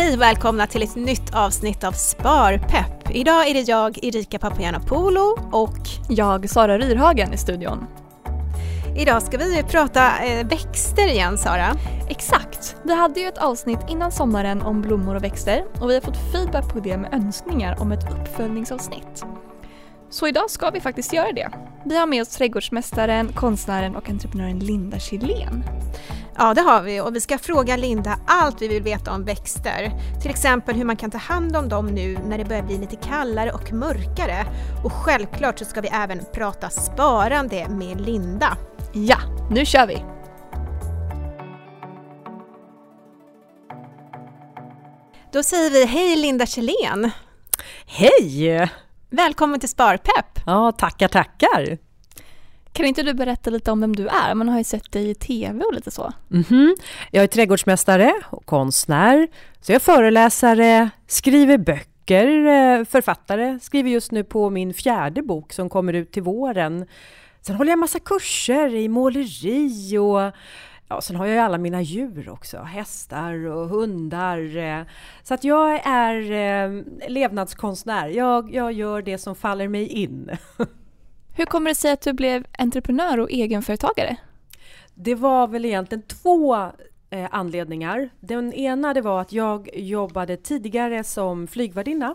Hej och välkomna till ett nytt avsnitt av Sparpepp. Idag är det jag, Erika Papagiannopoulou och jag, Sara Ryrhagen i studion. Idag ska vi prata eh, växter igen Sara. Exakt! Vi hade ju ett avsnitt innan sommaren om blommor och växter och vi har fått feedback på det med önskningar om ett uppföljningsavsnitt. Så idag ska vi faktiskt göra det. Vi har med oss trädgårdsmästaren, konstnären och entreprenören Linda Kjellén. Ja, det har vi och vi ska fråga Linda allt vi vill veta om växter. Till exempel hur man kan ta hand om dem nu när det börjar bli lite kallare och mörkare. Och självklart så ska vi även prata sparande med Linda. Ja, nu kör vi! Då säger vi hej Linda Kjellén! Hej! Välkommen till Sparpepp! Ja, tackar, tackar! Kan inte du berätta lite om vem du är? Man har ju sett dig i TV och lite så. Mm -hmm. Jag är trädgårdsmästare och konstnär. Så jag är föreläsare, skriver böcker, eh, författare. Skriver just nu på min fjärde bok som kommer ut till våren. Sen håller jag massa kurser i måleri och Ja, sen har jag ju alla mina djur också, hästar och hundar. Eh. Så att jag är eh, levnadskonstnär. Jag, jag gör det som faller mig in. Hur kommer det sig att du blev entreprenör och egenföretagare? Det var väl egentligen två eh, anledningar. Den ena det var att jag jobbade tidigare som flygvärdinna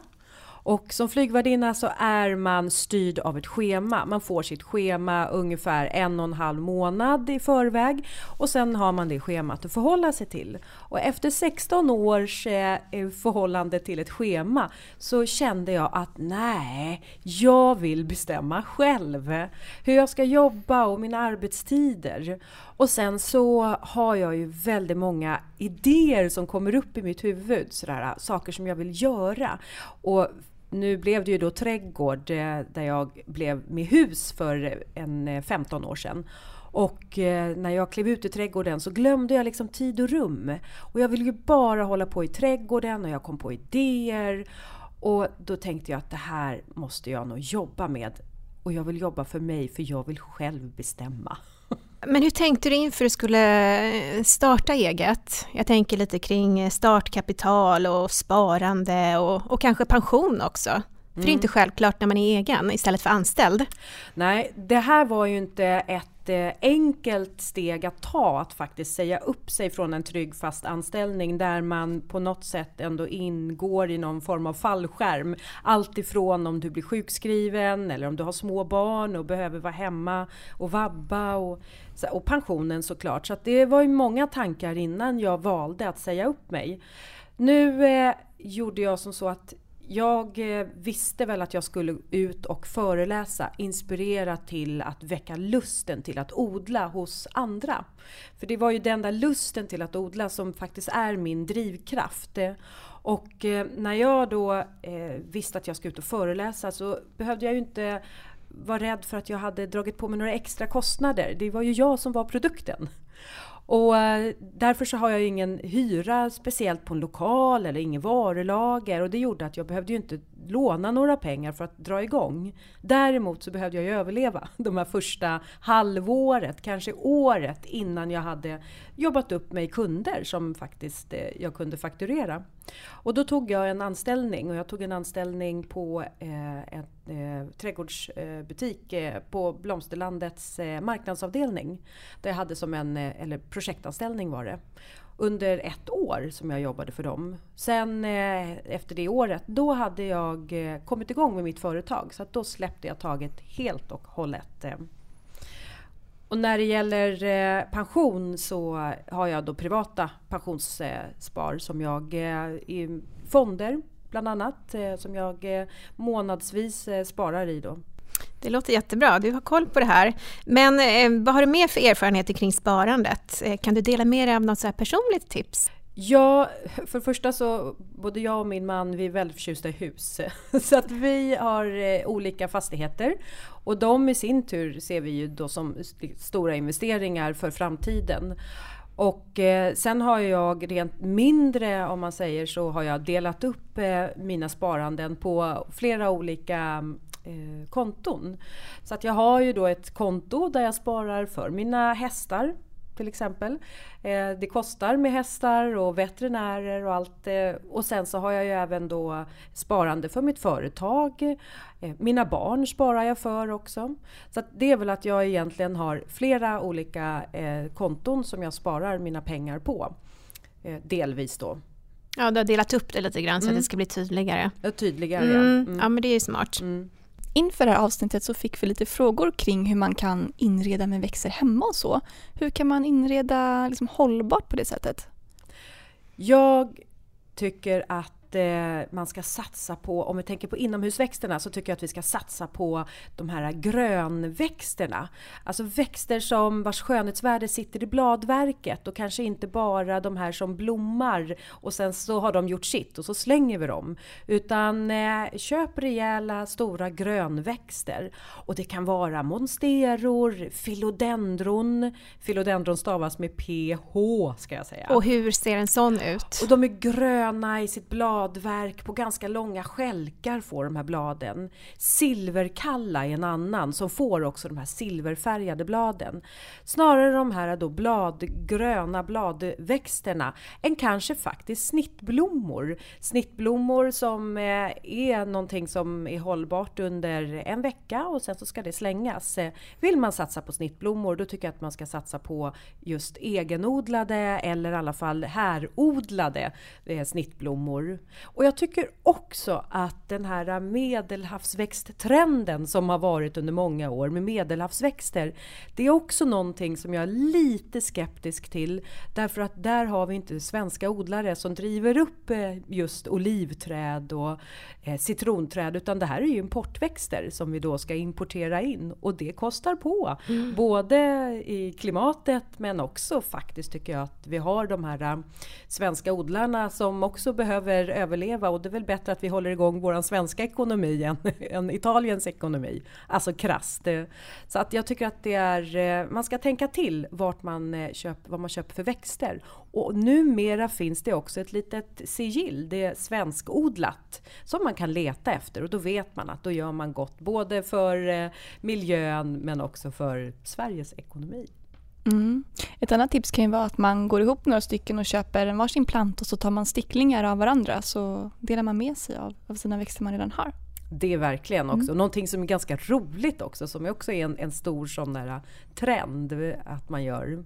och som flygvärdinna så är man styrd av ett schema. Man får sitt schema ungefär en och en halv månad i förväg och sen har man det schemat att förhålla sig till. Och efter 16 års eh, förhållande till ett schema så kände jag att nej, jag vill bestämma själv hur jag ska jobba och mina arbetstider. Och sen så har jag ju väldigt många idéer som kommer upp i mitt huvud, sådär, saker som jag vill göra. Och nu blev det ju då trädgård eh, där jag blev med hus för en eh, 15 år sedan. Och eh, när jag klev ut i trädgården så glömde jag liksom tid och rum. Och jag ville ju bara hålla på i trädgården och jag kom på idéer. Och då tänkte jag att det här måste jag nog jobba med. Och jag vill jobba för mig för jag vill själv bestämma. Men hur tänkte du inför du skulle eh, starta eget? Jag tänker lite kring startkapital och sparande och, och kanske pension också. För det är inte mm. självklart när man är egen istället för anställd. Nej, det här var ju inte ett enkelt steg att ta att faktiskt säga upp sig från en trygg fast anställning där man på något sätt ändå ingår i någon form av fallskärm. Allt ifrån om du blir sjukskriven eller om du har små barn och behöver vara hemma och vabba och, och pensionen såklart. Så det var ju många tankar innan jag valde att säga upp mig. Nu eh, gjorde jag som så att jag eh, visste väl att jag skulle ut och föreläsa, inspirera till att väcka lusten till att odla hos andra. För det var ju den där lusten till att odla som faktiskt är min drivkraft. Och eh, när jag då eh, visste att jag skulle ut och föreläsa så behövde jag ju inte vara rädd för att jag hade dragit på mig några extra kostnader. Det var ju jag som var produkten. Och eh, därför så har jag ingen hyra speciellt på en lokal eller ingen varulager. Och det gjorde att jag behövde ju inte låna några pengar för att dra igång. Däremot så behövde jag ju överleva de här första halvåret, kanske året innan jag hade jobbat upp mig kunder som faktiskt eh, jag kunde fakturera. Och då tog jag en anställning och jag tog en anställning på eh, en eh, trädgårdsbutik eh, på Blomsterlandets eh, marknadsavdelning. Där jag hade som en, eh, eller projektanställning var det under ett år som jag jobbade för dem. Sen eh, efter det året, då hade jag eh, kommit igång med mitt företag. Så då släppte jag taget helt och hållet. Eh. Och när det gäller eh, pension så har jag då privata pensionsspar som jag eh, i fonder bland annat eh, som jag eh, månadsvis eh, sparar i då. Det låter jättebra, du har koll på det här. Men eh, vad har du mer för erfarenheter kring sparandet? Eh, kan du dela med dig av något så personligt tips? Ja, för det första så både jag och min man vi är väldigt förtjusta i hus. Så att vi har eh, olika fastigheter och de i sin tur ser vi ju då som stora investeringar för framtiden. Och eh, sen har jag rent mindre, om man säger så, har jag delat upp eh, mina sparanden på flera olika eh, konton. Så att jag har ju då ett konto där jag sparar för mina hästar till exempel. Eh, det kostar med hästar och veterinärer och allt. Eh, och sen så har jag ju även då sparande för mitt företag. Eh, mina barn sparar jag för också. Så det är väl att jag egentligen har flera olika konton som jag sparar mina pengar på. Delvis då. Ja, du har delat upp det lite grann så mm. att det ska bli tydligare. Ja, tydligare, mm. ja. Mm. Ja, men det är ju smart. Inför det här avsnittet så fick vi lite frågor kring hur man kan inreda med växter hemma och så. Hur kan man inreda liksom hållbart på det sättet? Jag tycker att eh, man ska satsa på, om vi tänker på inomhusväxterna, så tycker jag att vi ska satsa på de här grönväxterna. Alltså växter som vars skönhetsvärde sitter i bladverket och kanske inte bara de här som blommar och sen så har de gjort sitt och så slänger vi dem. Utan eh, köp rejäla stora grönväxter. Och det kan vara monsteror, philodendron. Philodendron stavas med PH ska jag säga. Och hur ser en sån ut? Och de är gröna i sitt blad bladverk på ganska långa skälkar får de här bladen. Silverkalla är en annan som får också de här silverfärgade bladen. Snarare de här då bladgröna bladväxterna än kanske faktiskt snittblommor. Snittblommor som eh, är någonting som är hållbart under en vecka och sen så ska det slängas. Eh, vill man satsa på snittblommor då tycker jag att man ska satsa på just egenodlade eller i alla fall härodlade eh, snittblommor. Och jag tycker också att den här medelhavsväxttrenden som har varit under många år med medelhavsväxter, det är också någonting som jag är lite skeptisk till. Därför att där har vi inte svenska odlare som driver upp eh, just olivträd och eh, citronträd, utan det här är ju importväxter som vi då ska importera in och det kostar på. Mm. Både i klimatet men också faktiskt tycker jag att vi har de här eh, svenska odlarna som också behöver överleva och det är väl bättre att vi håller igång vår svenska ekonomi än, än Italiens ekonomi. Alltså krasst. Så att jag tycker att det är, eh, man ska tänka till vart man eh, köper, vad man köper för växter. Och numera finns det också ett litet sigill, det är svenskodlat, som man kan leta efter och då vet man att då gör man gott både för eh, miljön men också för Sveriges ekonomi. Mm. Ett annat tips kan ju vara att man går ihop några stycken och köper en varsin planta och så tar man sticklingar av varandra så delar man med sig av, av sina växter man redan har. Det är verkligen också. Mm. Någonting som är ganska roligt också som också är en, en stor sån där trend att man gör.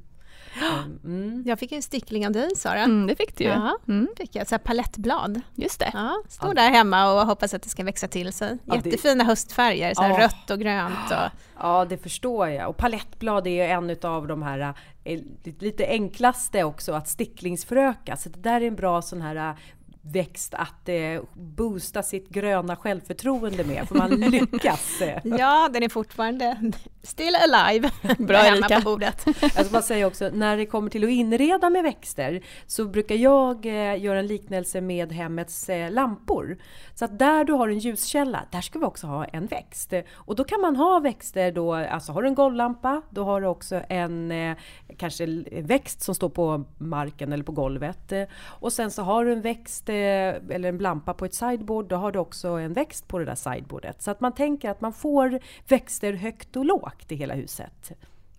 Mm. Jag fick en stickling av dig Sara. Mm, det fick du ju. Ja, mm. fick jag. Så här palettblad. Just det. Ja, står ja. där hemma och hoppas att det ska växa till sig. Jättefina det... höstfärger, så här rött och grönt. Och... Ja, det förstår jag. Och palettblad är ju en av de här eh, lite enklaste också att sticklingsföröka. Så det där är en bra sån här växt att eh, boosta sitt gröna självförtroende med, för man lyckas. ja, den är fortfarande still alive. Bra Erika. på bordet. Jag ska bara säga också, när det kommer till att inreda med växter så brukar jag eh, göra en liknelse med hemmets eh, lampor. Så att där du har en ljuskälla, där ska vi också ha en växt. Och då kan man ha växter då, alltså har du en golvlampa, då har du också en eh, kanske växt som står på marken eller på golvet. Och sen så har du en växt eller en lampa på ett sideboard, då har du också en växt på det där sideboardet. Så att man tänker att man får växter högt och lågt i hela huset.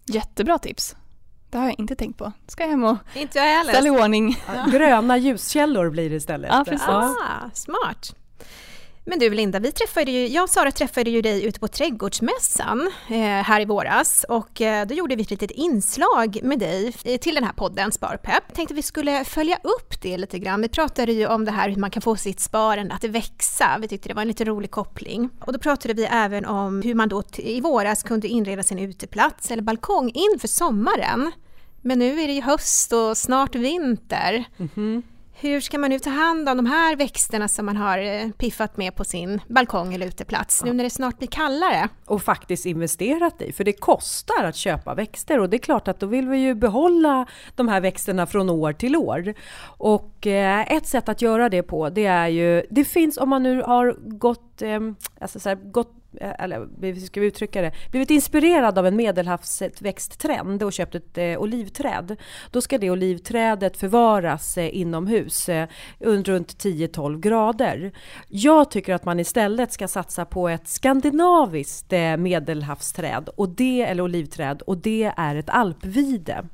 Jättebra tips! Det har jag inte tänkt på. Ska jag hem och inte jag ställa i ordning. Ja. Gröna ljuskällor blir det istället. Ja, precis. Ah, smart! Men du Linda, vi träffade ju, jag och Sara träffade ju dig ute på Trädgårdsmässan eh, här i våras och eh, då gjorde vi ett litet inslag med dig till den här podden Sparpepp. Tänkte vi skulle följa upp det lite grann. Vi pratade ju om det här hur man kan få sitt sparande att växa. Vi tyckte det var en lite rolig koppling. Och då pratade vi även om hur man då i våras kunde inreda sin uteplats eller balkong inför sommaren. Men nu är det ju höst och snart vinter. Mm -hmm. Hur ska man nu ta hand om de här växterna som man har eh, piffat med på sin balkong eller uteplats nu när det snart blir kallare? Och faktiskt investerat i, för det kostar att köpa växter och det är klart att då vill vi ju behålla de här växterna från år till år. Och eh, ett sätt att göra det på det är ju, det finns om man nu har gått, Ehm, alltså så här, gott, eh, eller hur ska vi uttrycka det, blivit inspirerad av en medelhavsväxttrend och köpt ett eh, olivträd. Då ska det olivträdet förvaras eh, inomhus eh, runt 10-12 grader. Jag tycker att man istället ska satsa på ett skandinaviskt eh, medelhavsträd och det, eller olivträd och det är ett alpvide.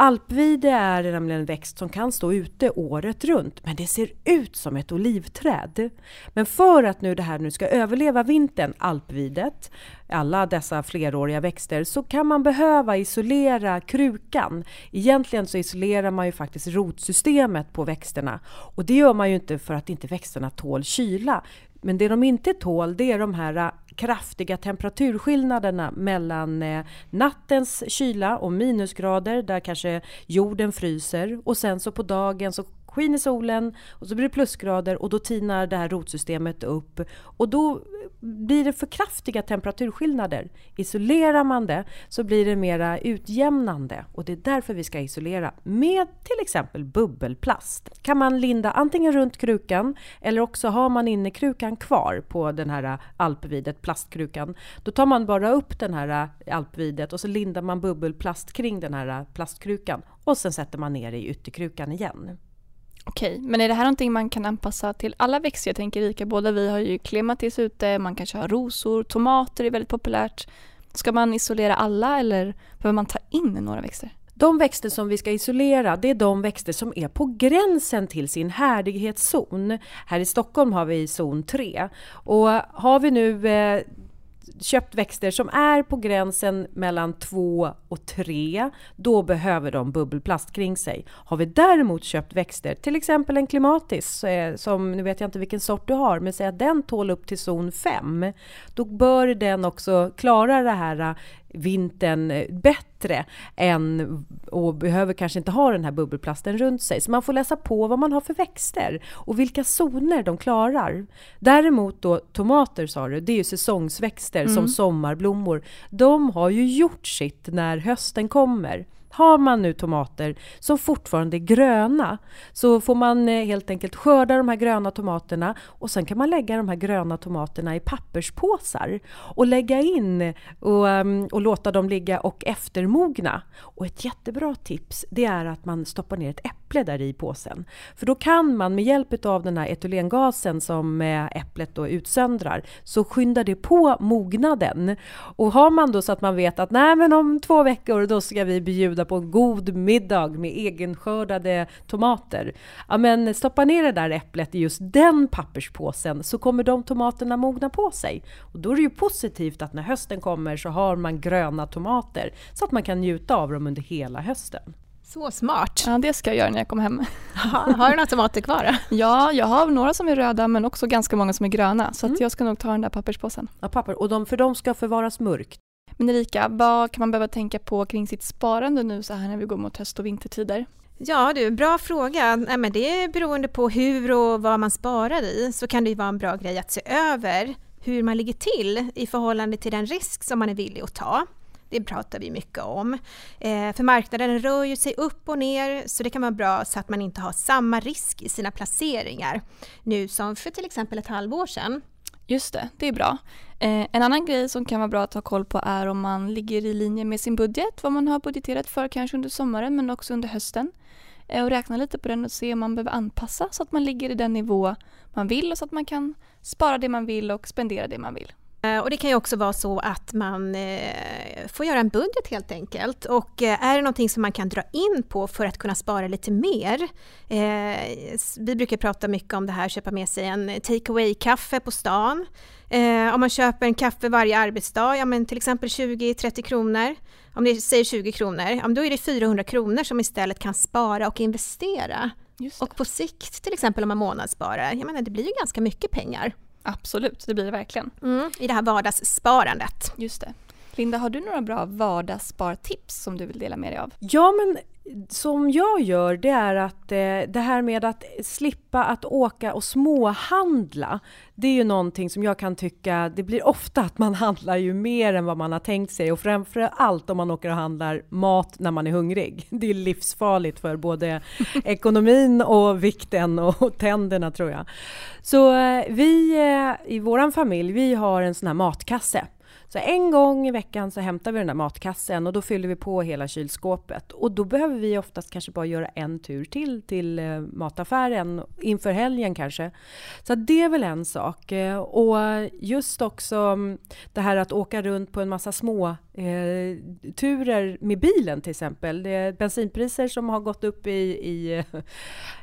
Alpvide är nämligen en växt som kan stå ute året runt men det ser ut som ett olivträd. Men för att nu det här nu ska överleva vintern, alpvidet, alla dessa fleråriga växter, så kan man behöva isolera krukan. Egentligen så isolerar man ju faktiskt rotsystemet på växterna och det gör man ju inte för att inte växterna tål kyla men det de inte tål det är de här kraftiga temperaturskillnaderna mellan eh, nattens kyla och minusgrader där kanske jorden fryser. Och sen så på dagen så skiner solen och så blir det plusgrader och då tinar det här rotsystemet upp och då blir det för kraftiga temperaturskillnader. Isolerar man det så blir det mera utjämnande och det är därför vi ska isolera med till exempel bubbelplast. kan man linda antingen runt krukan eller också har man inne krukan kvar på den här alpvidet, plastkrukan. Då tar man bara upp den här alpvidet och så lindar man bubbelplast kring den här plastkrukan och sen sätter man ner det i ytterkrukan igen. Okej, men är det här någonting man kan anpassa till alla växter? Jag tänker Rika, båda vi har ju klematis ute, man kanske har rosor, tomater är väldigt populärt. Ska man isolera alla eller behöver man ta in några växter? De växter som vi ska isolera, det är de växter som är på gränsen till sin härdighetszon. Här i Stockholm har vi zon 3. Och har vi nu eh, köpt växter som är på gränsen mellan 2 och 3, då behöver de bubbelplast kring sig. Har vi däremot köpt växter, till exempel en klimatis, eh, som nu vet jag inte vilken sort du har, men säg att den tål upp till zon 5, då bör den också klara det här eh, vintern eh, bättre bättre än och behöver kanske inte ha den här bubbelplasten runt sig. Så man får läsa på vad man har för växter och vilka zoner de klarar. Däremot då tomater sa du, det är ju säsongsväxter mm. som sommarblommor. De har ju gjort sitt när hösten kommer. Har man nu tomater som fortfarande är gröna så får man eh, helt enkelt skörda de här gröna tomaterna och sen kan man lägga de här gröna tomaterna i papperspåsar och lägga in och, ehm, och låta dem ligga och eftermogna. Och ett jättebra tips det är att man stoppar ner ett äpple där i påsen. För då kan man med hjälp av den här etylengasen som eh, äpplet då utsöndrar så skyndar det på mognaden. Och har man då så att man vet att nej men om två veckor då ska vi bjuda på en god middag med egenskördade tomater. Ja, men stoppa ner det där äpplet i just den papperspåsen så kommer de tomaterna mogna på sig. Och då är det ju positivt att när hösten kommer så har man gröna tomater så att man kan njuta av dem under hela hösten. Så smart! Ja, det ska jag göra när jag kommer hem. har du några tomater kvar? ja, jag har några som är röda men också ganska många som är gröna. Så mm. jag ska nog ta den där papperspåsen. Ja, papper. Och de, för de ska förvaras mörkt. Men Erika, vad kan man behöva tänka på kring sitt sparande nu så här när vi går mot höst och vintertider? Ja du, bra fråga. Nej, men det är beroende på hur och vad man sparar i så kan det ju vara en bra grej att se över hur man ligger till i förhållande till den risk som man är villig att ta. Det pratar vi mycket om. Eh, för marknaden rör ju sig upp och ner så det kan vara bra så att man inte har samma risk i sina placeringar nu som för till exempel ett halvår sedan. Just det, det är bra. Eh, en annan grej som kan vara bra att ha koll på är om man ligger i linje med sin budget, vad man har budgeterat för kanske under sommaren men också under hösten. Eh, och räkna lite på den och se om man behöver anpassa så att man ligger i den nivå man vill och så att man kan spara det man vill och spendera det man vill. Eh, och det kan ju också vara så att man eh, får göra en budget helt enkelt. Och eh, är det någonting som man kan dra in på för att kunna spara lite mer. Vi brukar prata mycket om det här, köpa med sig en take away-kaffe på stan. Om man köper en kaffe varje arbetsdag, ja men till exempel 20-30 kronor. Om ni säger 20 kronor, ja, då är det 400 kronor som istället kan spara och investera. Och på sikt, till exempel om man månadssparar, jag menar det blir ju ganska mycket pengar. Absolut, det blir det verkligen. Mm, I det här vardagssparandet. Just det. Linda, har du några bra vardagsspartips som du vill dela med dig av? Ja, men som jag gör det är att eh, det här med att slippa att åka och småhandla. Det är ju någonting som jag kan tycka, det blir ofta att man handlar ju mer än vad man har tänkt sig och framför allt om man åker och handlar mat när man är hungrig. Det är livsfarligt för både ekonomin och vikten och tänderna tror jag. Så eh, vi eh, i våran familj, vi har en sån här matkasse så en gång i veckan så hämtar vi den där matkassen och då fyller vi på hela kylskåpet. Och då behöver vi oftast kanske bara göra en tur till till eh, mataffären inför helgen kanske. Så det är väl en sak. Eh, och just också mm, det här att åka runt på en massa små eh, turer med bilen till exempel. Det är bensinpriser som har gått upp i, i,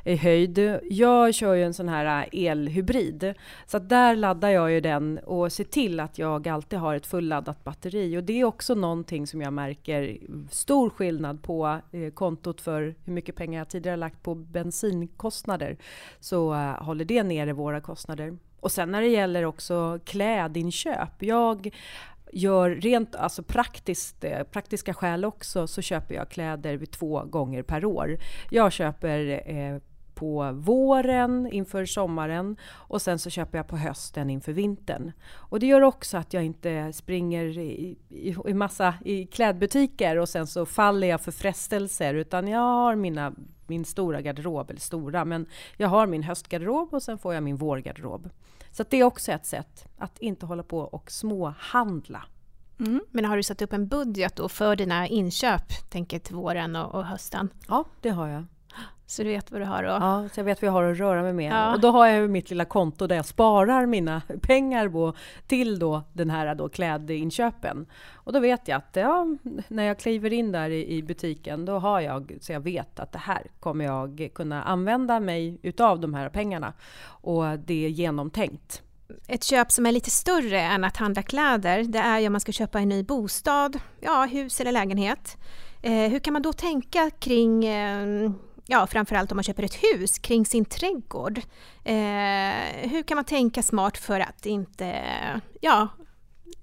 i höjd. Jag kör ju en sån här eh, elhybrid. Så där laddar jag ju den och ser till att jag alltid har ett fulladdat batteri. Och det är också någonting som jag märker stor skillnad på eh, kontot för hur mycket pengar jag tidigare lagt på bensinkostnader. Så eh, håller det nere våra kostnader. Och sen när det gäller också klädinköp. Jag gör rent alltså praktiskt, eh, praktiska skäl också så köper jag kläder två gånger per år. Jag köper eh, på våren inför sommaren och sen så köper jag på hösten inför vintern. Och det gör också att jag inte springer i, i, i massa i klädbutiker och sen så faller jag för frestelser utan jag har mina min stora garderob, eller stora, men jag har min höstgarderob och sen får jag min vårgarderob. Så det är också ett sätt att inte hålla på och småhandla. Mm. Men har du satt upp en budget då för dina inköp, tänker till våren och, och hösten? Ja, det har jag. Så du vet vad du har då? Ja, så jag vet vad jag har att röra mig med. Ja. Och då har jag mitt lilla konto där jag sparar mina pengar på, till då den här då klädinköpen. Och då vet jag att ja, när jag kliver in där i, i, butiken, då har jag så jag vet att det här kommer jag kunna använda mig utav de här pengarna. Och det är genomtänkt. Ett köp som är lite större än att handla kläder, det är ju om man ska köpa en ny bostad, ja, hus eller lägenhet. Eh, hur kan man då tänka kring eh, ja, framförallt om man köper ett hus, kring sin trädgård. Eh, hur kan man tänka smart för att inte, ja,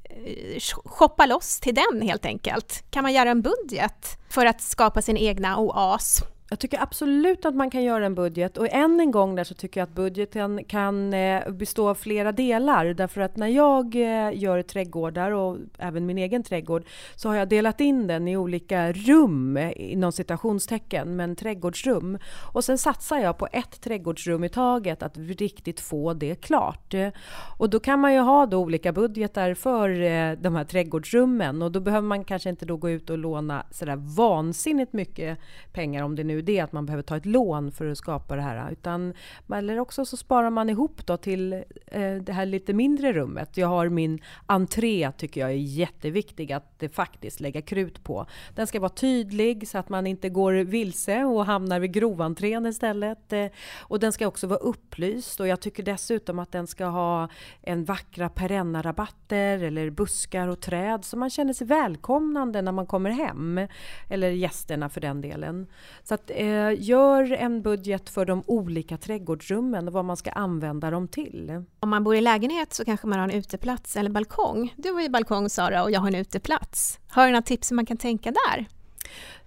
eh, shoppa loss till den helt enkelt? Kan man göra en budget för att skapa sin egna oas? Jag tycker absolut att man kan göra en budget och än en gång där så tycker jag att budgeten kan eh, bestå av flera delar. Därför att när jag eh, gör trädgårdar och även min egen trädgård så har jag delat in den i olika rum eh, inom citationstecken men trädgårdsrum. Och sen satsar jag på ett trädgårdsrum i taget att riktigt få det klart. Och då kan man ju ha då olika budgetar för de här trädgårdsrummen. Och då behöver man kanske inte då gå ut och låna sådär vansinnigt mycket pengar om det nu det att man behöver ta ett lån för att skapa det här. Utan, eller också så sparar man ihop då till eh, det här lite mindre rummet. Jag har min entré, tycker jag är jätteviktig att det faktiskt lägga krut på. Den ska vara tydlig så att man inte går vilse och hamnar vid groventrén istället. Eh, och den ska också vara upplyst och jag tycker dessutom att den ska ha en vackra perennarabatter eller buskar och träd så man känner sig välkomnande när man kommer hem. Eller gästerna för den delen. Så att eh, gör en budget för de olika trädgårdsrummen och vad man ska använda dem till. Om man bor i lägenhet så kanske man har en uteplats eller balkong. Du har ju balkong Sara och jag har en uteplats. Har du några tips som man kan tänka där?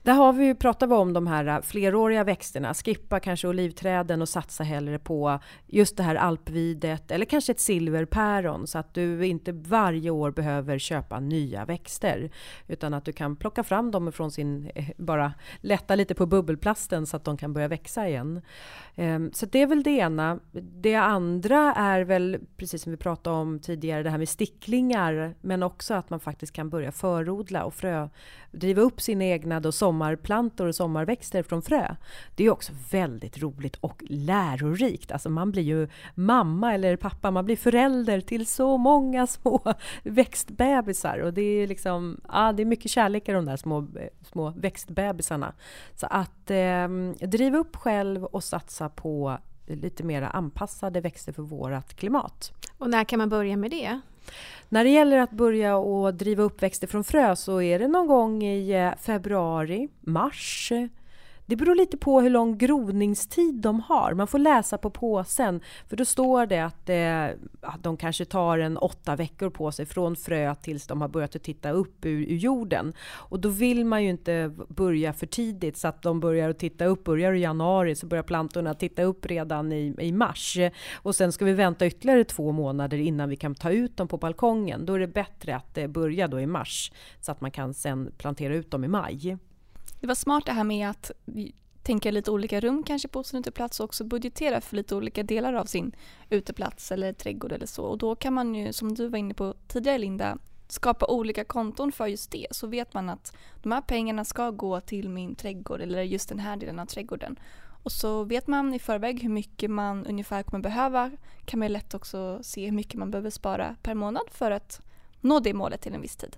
Där har vi ju pratat om de här äh, fleråriga växterna. Skippa kanske olivträden och satsa hellre på just det här alpvidet eller kanske ett silverpäron så att du inte varje år behöver köpa nya växter utan att du kan plocka fram dem från sin, eh, bara lätta lite på bubbelplasten så att de kan börja växa igen. Ehm, så det är väl det ena. Det andra är väl, precis som vi pratade om tidigare, det här med sticklingar men också att man faktiskt kan börja förodla och frö, driva upp sina egna då sommarplantor och sommarväxter från frö. Det är också väldigt roligt och lärorikt. Alltså man blir ju mamma eller pappa, man blir förälder till så många små växtbebisar och det är liksom, ja det är mycket kärlek i de där små, små växtbebisarna. Så att eh, driva upp själv och satsa på lite mer anpassade växter för vårt klimat. Och när kan man börja med det? När det gäller att börja och driva upp växter från frö så är det någon gång i eh, februari, mars det beror lite på hur lång groningstid de har. Man får läsa på påsen, för då står det att eh, de kanske tar en åtta veckor på sig från frö tills de har börjat att titta upp ur, ur, jorden. Och då vill man ju inte börja för tidigt så att de börjar att titta upp. Börjar i januari så börjar plantorna titta upp redan i, i mars. Och sen ska vi vänta ytterligare två månader innan vi kan ta ut dem på balkongen. Då är det bättre att eh, börja då i mars så att man kan sen plantera ut dem i maj. Det var smart det här med att tänka lite olika rum kanske på sin uteplats och också budgetera för lite olika delar av sin uteplats eller trädgård eller så. Och då kan man ju, som du var inne på tidigare Linda, skapa olika konton för just det så vet man att de här pengarna ska gå till min trädgård eller just den här delen av trädgården. Och så vet man i förväg hur mycket man ungefär kommer behöva kan man lätt också se hur mycket man behöver spara per månad för att nå det målet till en viss tid.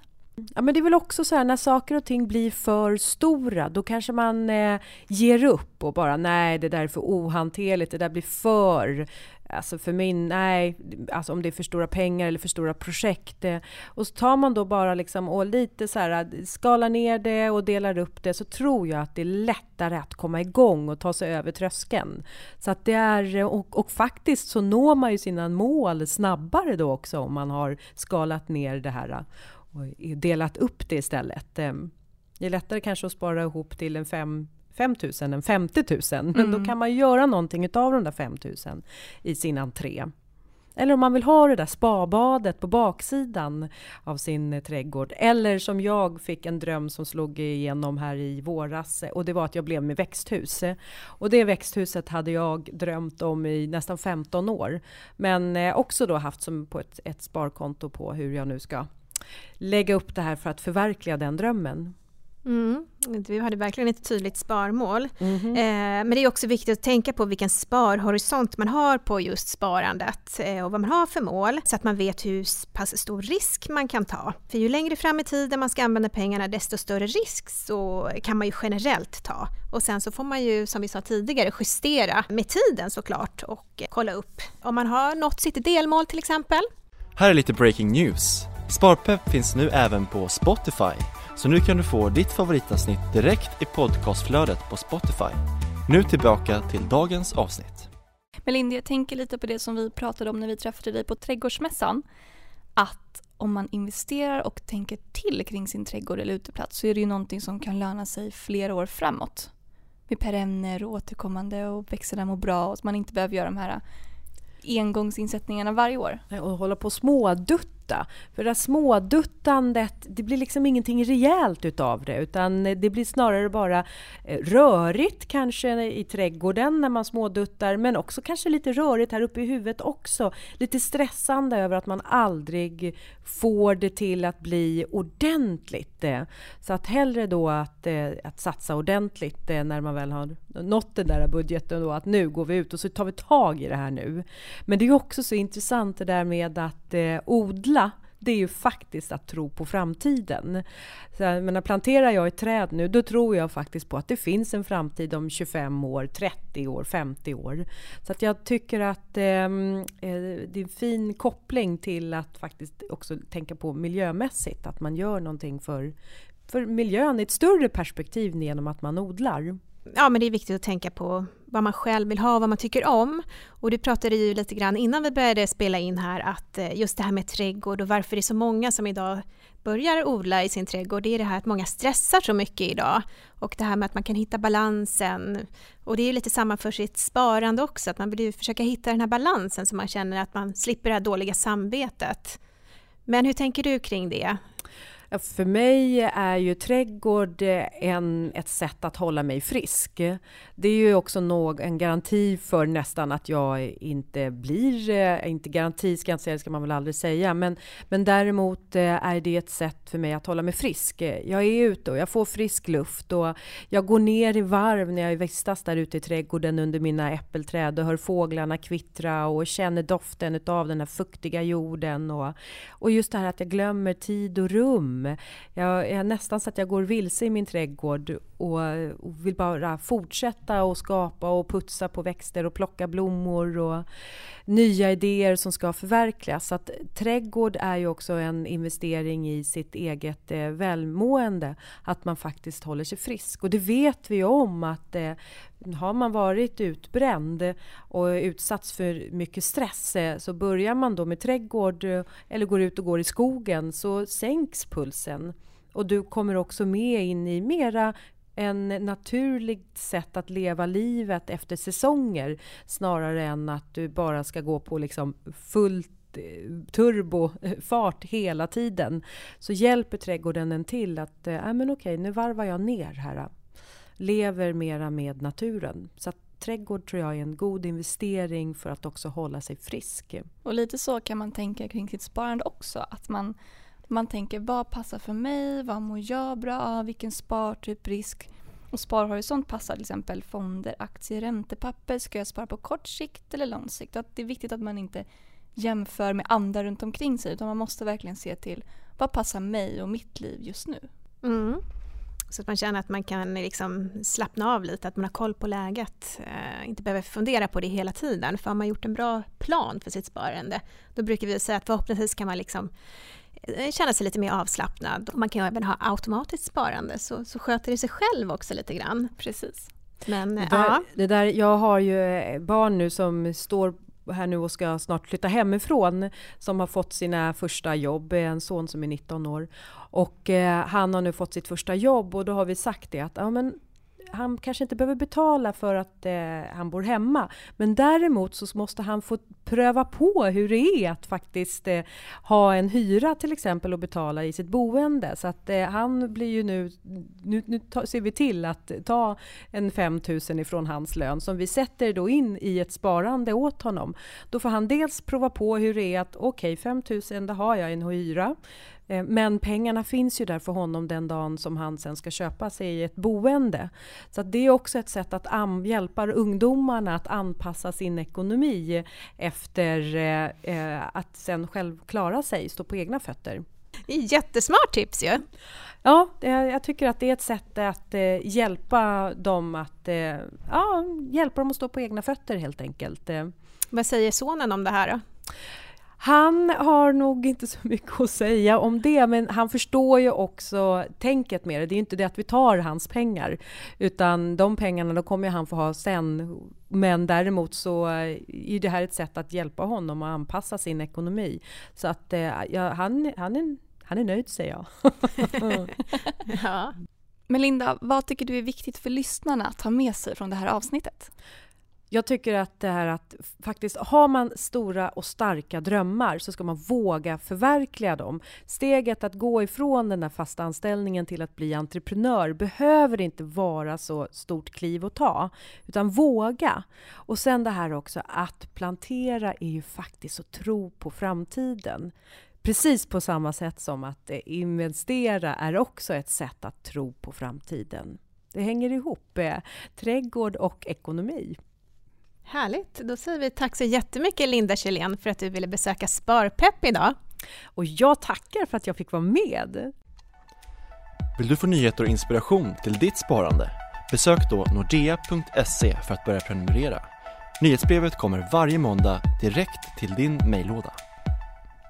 Ja, men det är väl också så här när saker och ting blir för stora, då kanske man eh, ger upp och bara nej, det där är för ohanterligt, det där blir för Alltså för min, nej, alltså om det är för stora pengar eller för stora projekt. Eh, och så tar man då bara liksom och lite så här, skalar ner det och delar upp det så tror jag att det är lättare att komma igång och ta sig över tröskeln. Så att det är, eh, och, och faktiskt så når man ju sina mål snabbare då också om man har skalat ner det här och delat upp det istället. Ehm, det är lättare kanske att spara ihop till en 5 5 000 än 50 000. Men mm. då kan man göra någonting av de där 5 000 i sin entré. Eller om man vill ha det där spabadet på baksidan av sin trädgård. Eller som jag fick en dröm som slog igenom här i våras och det var att jag blev med växthus. Och det växthuset hade jag drömt om i nästan 15 år. Men eh, också då haft som på ett, ett sparkonto på hur jag nu ska lägga upp det här för att förverkliga den drömmen. Mm. Vi hade verkligen ett tydligt sparmål. Mm -hmm. eh, men det är också viktigt att tänka på vilken sparhorisont man har på just sparandet eh, och vad man har för mål så att man vet hur pass stor risk man kan ta. För ju längre fram i tiden man ska använda pengarna desto större risk så kan man ju generellt ta. Och sen så får man ju som vi sa tidigare justera med tiden såklart och kolla upp om man har nått sitt delmål till exempel. Här är lite breaking news. Sparpepp finns nu även på Spotify, så nu kan du få ditt favoritavsnitt direkt i podcastflödet på Spotify. Nu tillbaka till dagens avsnitt. Melinda, jag tänker lite på det som vi pratade om när vi träffade dig på Trädgårdsmässan. Att om man investerar och tänker till kring sin trädgård eller uteplats så är det ju någonting som kan löna sig flera år framåt. Med perenner och återkommande och växterna mår bra och att man inte behöver göra de här engångsinsättningarna varje år. Och hålla på och dutta. För det där småduttandet, det blir liksom ingenting rejält utav det utan det blir snarare bara eh, rörigt kanske i trädgården när man småduttar men också kanske lite rörigt här uppe i huvudet också. Lite stressande över att man aldrig får det till att bli ordentligt. Så att hellre då att, eh, att satsa ordentligt eh, när man väl har nått den där budgeten då att nu går vi ut och så tar vi tag i det här nu. Men det är också så intressant det där med att eh, odla det är ju faktiskt att tro på framtiden. Så, men planterar jag ett träd nu, då tror jag faktiskt på att det finns en framtid om 25 år, 30 år, 50 år. Så att jag tycker att ehm, eh, det är en fin koppling till att faktiskt också tänka på miljömässigt, att man gör någonting för, för miljön i ett större perspektiv genom att man odlar ja, men det är viktigt att tänka på vad man själv vill ha, vad man tycker om. Och du pratade ju lite grann innan vi började spela in här att eh, just det här med trädgård och varför det är så många som idag börjar odla i sin trädgård, det är det här att många stressar så mycket idag. Och det här med att man kan hitta balansen. Och det är ju lite samma för sitt sparande också, att man vill ju försöka hitta den här balansen så man känner att man slipper det här dåliga samvetet. Men hur tänker du kring det? För mig är ju trädgård eh, en, ett sätt att hålla mig frisk. Det är ju också någ, en garanti för nästan att jag inte blir, eh, inte garanti ska jag inte säga, det ska man väl aldrig säga, men, men däremot eh, är det ett sätt för mig att hålla mig frisk. Jag är ute och jag får frisk luft och jag går ner i varv när jag vistas där ute i trädgården under mina äppelträd och hör fåglarna kvittra och känner doften av den här fuktiga jorden och, och just det här att jag glömmer tid och rum jag är nästan så att jag går vilse i min trädgård och, och vill bara fortsätta och skapa och putsa på växter och plocka blommor och nya idéer som ska förverkligas. Så att trädgård är ju också en investering i sitt eget eh, välmående. Att man faktiskt håller sig frisk. Och det vet vi ju om att eh, har man varit utbränd och utsatts för mycket stress eh, så börjar man då med trädgård eh, eller går ut och går i skogen så sänks pulsen. Och du kommer också med in i mera en naturligt sätt att leva livet efter säsonger snarare än att du bara ska gå på liksom fullt eh, turbofart hela tiden så hjälper trädgården en till att äh, men okej, nu varvar jag ner här. Lever mera med naturen. Så att trädgård tror jag är en god investering för att också hålla sig frisk. Och lite så kan man tänka kring sitt sparande också. Att man Man tänker vad passar för mig, vad mår jag bra av, vilken spartyp, risk. Och sparhorisont passar till exempel fonder, aktier, räntepapper. Ska jag spara på kort sikt eller lång sikt? Att det är viktigt att man inte jämför med andra runt omkring sig utan man måste verkligen se till vad passar mig och mitt liv just nu. Mm. Så att man känner att man kan liksom slappna av lite, att man har koll på läget. Eh, inte behöver fundera på det hela tiden. För har man gjort en bra plan för sitt sparande, då brukar vi säga att förhoppningsvis kan man liksom eh, känna sig lite mer avslappnad. Man kan ju även ha automatiskt sparande, så, så sköter det sig själv också lite grann. Precis. Men, det, där, ja. det där, jag har ju barn nu som står här nu och ska snart flytta hemifrån som har fått sina första jobb, en son som är 19 år. Och eh, han har nu fått sitt första jobb och då har vi sagt det att ja, men han kanske inte behöver betala för att eh, han bor hemma. Men däremot så måste han få pröva på hur det är att faktiskt eh, ha en hyra till exempel och betala i sitt boende. Så att eh, han blir ju nu, nu, nu ta, ser vi till att ta en 5 000 ifrån hans lön som vi sätter då in i ett sparande åt honom. Då får han dels prova på hur det är att okej, okay, 5 000 det har jag en hyra. Eh, men pengarna finns ju där för honom den dagen som han sen ska köpa sig ett boende. Så det är också ett sätt att hjälpa ungdomarna att anpassa sin ekonomi efter eh, eh, att sen själv klara sig, stå på egna fötter. Jättesmart tips ju! Ja, jag tycker att det är ett sätt att hjälpa dem att ja, hjälpa dem att stå på egna fötter helt enkelt. Vad säger sonen om det här då? Han har nog inte så mycket att säga om det, men han förstår ju också tänket med det. Det är inte det att vi tar hans pengar, utan de pengarna då kommer han få ha sen. Men däremot så eh, är det här ett sätt att hjälpa honom att anpassa sin ekonomi. Så att eh, ja, han, han, är, han är nöjd, säger jag. ja. Melinda, vad tycker du är viktigt för lyssnarna att ta med sig från det här avsnittet? Jag tycker att det här att faktiskt har man stora och starka drömmar så ska man våga förverkliga dem. Steget att gå ifrån den där fasta anställningen till att bli entreprenör behöver inte vara så stort kliv att ta, utan våga. Och sen det här också att plantera är ju faktiskt att tro på framtiden. Precis på samma sätt som att eh, investera är också ett sätt att tro på framtiden. Det hänger ihop, eh, trädgård och ekonomi. Härligt! Då säger vi tack så jättemycket Linda Kjellén för att du ville besöka Sparpepp idag. Och jag tackar för att jag fick vara med. Vill du få nyheter och inspiration till ditt sparande? Besök då nordea.se för att börja prenumerera. Nyhetsbrevet kommer varje måndag direkt till din mejllåda.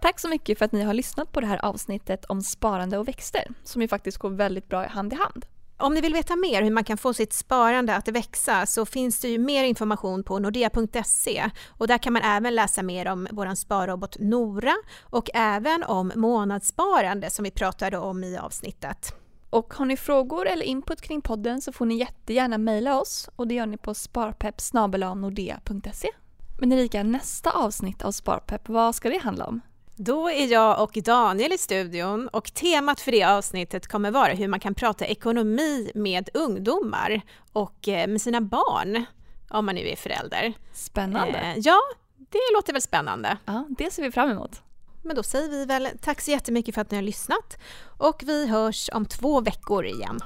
Tack så mycket för att ni har lyssnat på det här avsnittet om sparande och växter som ju faktiskt går väldigt bra hand i hand. Om ni vill veta mer hur man kan få sitt sparande att växa så finns det ju mer information på nordea.se och där kan man även läsa mer om vår sparrobot Nora och även om månadssparande som vi pratade om i avsnittet. Och har ni frågor eller input kring podden så får ni jättegärna mejla oss och det gör ni på sparpepp Men Erika, nästa avsnitt av Sparpepp, vad ska det handla om? Då är jag och Daniel i studion och temat för det avsnittet kommer vara hur man kan prata ekonomi med ungdomar och eh, med sina barn, om man nu är förälder. Spännande! Eh, ja, det låter väl spännande. Ja, det ser vi fram emot. Men då säger vi väl tack så jättemycket för att ni har lyssnat och vi hörs om två veckor igen.